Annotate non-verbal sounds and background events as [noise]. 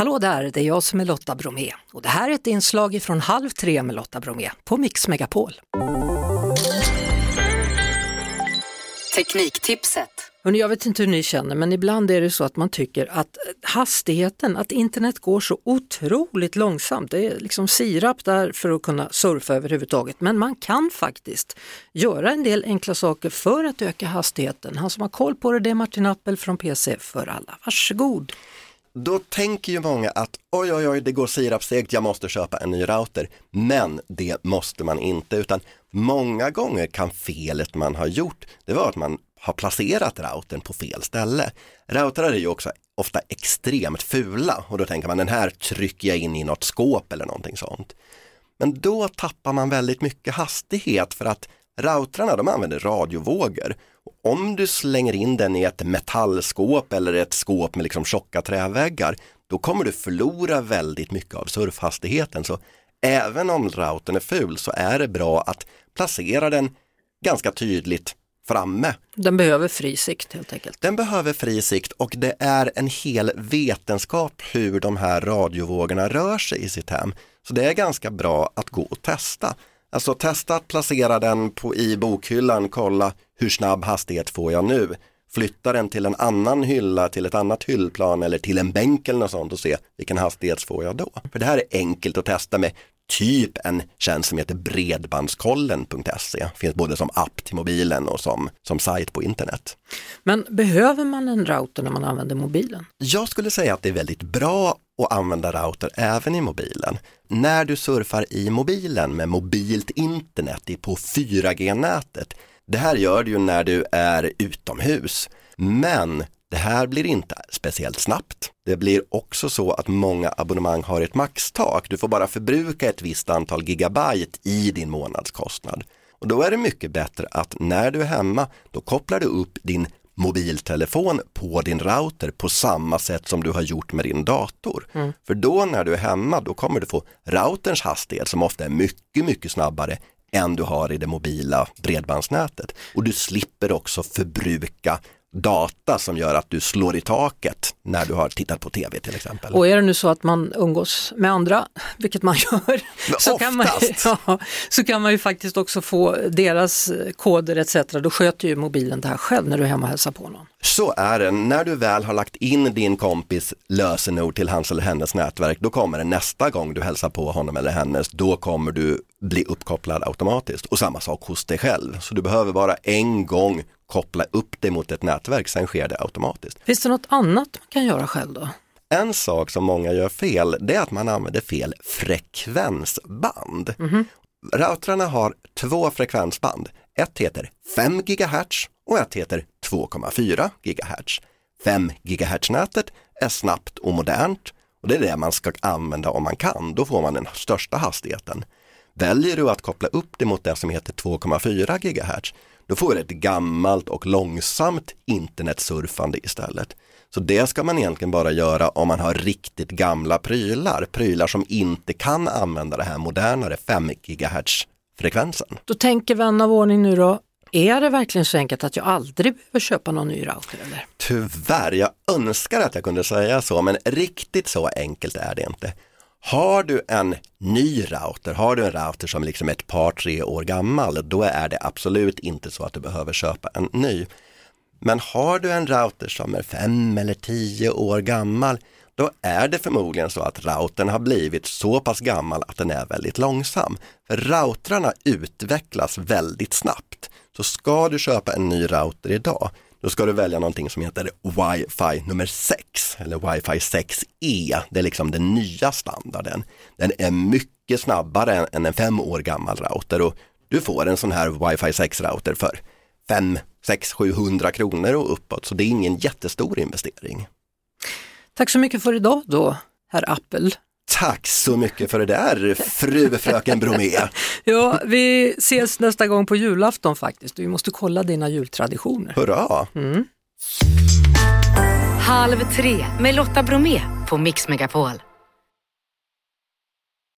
Hallå där, det är jag som är Lotta Bromé och det här är ett inslag från Halv tre med Lotta Bromé på Mix Megapol. Tekniktipset. Hörrni, jag vet inte hur ni känner men ibland är det så att man tycker att hastigheten, att internet går så otroligt långsamt. Det är liksom sirap där för att kunna surfa överhuvudtaget. Men man kan faktiskt göra en del enkla saker för att öka hastigheten. Han som har koll på det, det är Martin Appel från PC för alla. Varsågod! Då tänker ju många att oj, oj, oj, det går sirapsegt, jag måste köpa en ny router. Men det måste man inte, utan många gånger kan felet man har gjort, det var att man har placerat routern på fel ställe. Routrar är ju också ofta extremt fula och då tänker man den här trycker jag in i något skåp eller någonting sånt. Men då tappar man väldigt mycket hastighet för att Routrarna de använder radiovågor. Om du slänger in den i ett metallskåp eller ett skåp med liksom tjocka träväggar, då kommer du förlora väldigt mycket av surfhastigheten. Så även om routern är ful så är det bra att placera den ganska tydligt framme. Den behöver fri sikt helt enkelt. Den behöver fri sikt och det är en hel vetenskap hur de här radiovågorna rör sig i sitt hem. Så det är ganska bra att gå och testa. Alltså testa att placera den på, i bokhyllan, kolla hur snabb hastighet får jag nu? Flytta den till en annan hylla, till ett annat hyllplan eller till en bänk eller något sånt och se vilken hastighet får jag då? För det här är enkelt att testa med typ en tjänst som heter bredbandskollen.se. Finns både som app till mobilen och som, som sajt på internet. Men behöver man en router när man använder mobilen? Jag skulle säga att det är väldigt bra att använda router även i mobilen. När du surfar i mobilen med mobilt internet på 4G-nätet, det här gör du ju när du är utomhus. Men det här blir inte speciellt snabbt. Det blir också så att många abonnemang har ett maxtak. Du får bara förbruka ett visst antal gigabyte i din månadskostnad. Och då är det mycket bättre att när du är hemma, då kopplar du upp din mobiltelefon på din router på samma sätt som du har gjort med din dator. Mm. För då när du är hemma, då kommer du få routerns hastighet som ofta är mycket, mycket snabbare än du har i det mobila bredbandsnätet. Och du slipper också förbruka data som gör att du slår i taket när du har tittat på tv till exempel. Och är det nu så att man umgås med andra, vilket man gör, så kan man, [laughs] ja, så kan man ju faktiskt också få deras koder etc. Då sköter ju mobilen det här själv när du är hemma och hälsar på någon. Så är det, när du väl har lagt in din kompis lösenord till hans eller hennes nätverk, då kommer det nästa gång du hälsar på honom eller hennes, då kommer du bli uppkopplad automatiskt. Och samma sak hos dig själv, så du behöver bara en gång koppla upp det mot ett nätverk, sen sker det automatiskt. Finns det något annat man kan göra själv då? En sak som många gör fel, det är att man använder fel frekvensband. Mm -hmm. Routrarna har två frekvensband. Ett heter 5 GHz och ett heter 2,4 GHz. 5 GHz-nätet är snabbt och modernt och det är det man ska använda om man kan. Då får man den största hastigheten. Väljer du att koppla upp det mot det som heter 2,4 GHz, då får du ett gammalt och långsamt internetsurfande istället. Så det ska man egentligen bara göra om man har riktigt gamla prylar, prylar som inte kan använda det här modernare 5 GHz frekvensen. Då tänker vän av ordning nu då, är det verkligen så enkelt att jag aldrig behöver köpa någon ny router? Eller? Tyvärr, jag önskar att jag kunde säga så, men riktigt så enkelt är det inte. Har du en ny router, har du en router som liksom är ett par, tre år gammal, då är det absolut inte så att du behöver köpa en ny. Men har du en router som är fem eller tio år gammal, då är det förmodligen så att routern har blivit så pass gammal att den är väldigt långsam. För routrarna utvecklas väldigt snabbt. Så ska du köpa en ny router idag, då ska du välja någonting som heter wifi nummer 6 eller wifi 6E. Det är liksom den nya standarden. Den är mycket snabbare än en fem år gammal router och du får en sån här wifi 6-router för 5, 6, 700 kronor och uppåt. Så det är ingen jättestor investering. Tack så mycket för idag då, herr Apple. Tack så mycket för det där, fru fröken Bromé. [laughs] ja, vi ses nästa gång på julafton faktiskt. Vi måste kolla dina jultraditioner. Hurra! Mm. Halv tre med Lotta Bromé på Mix Megapol.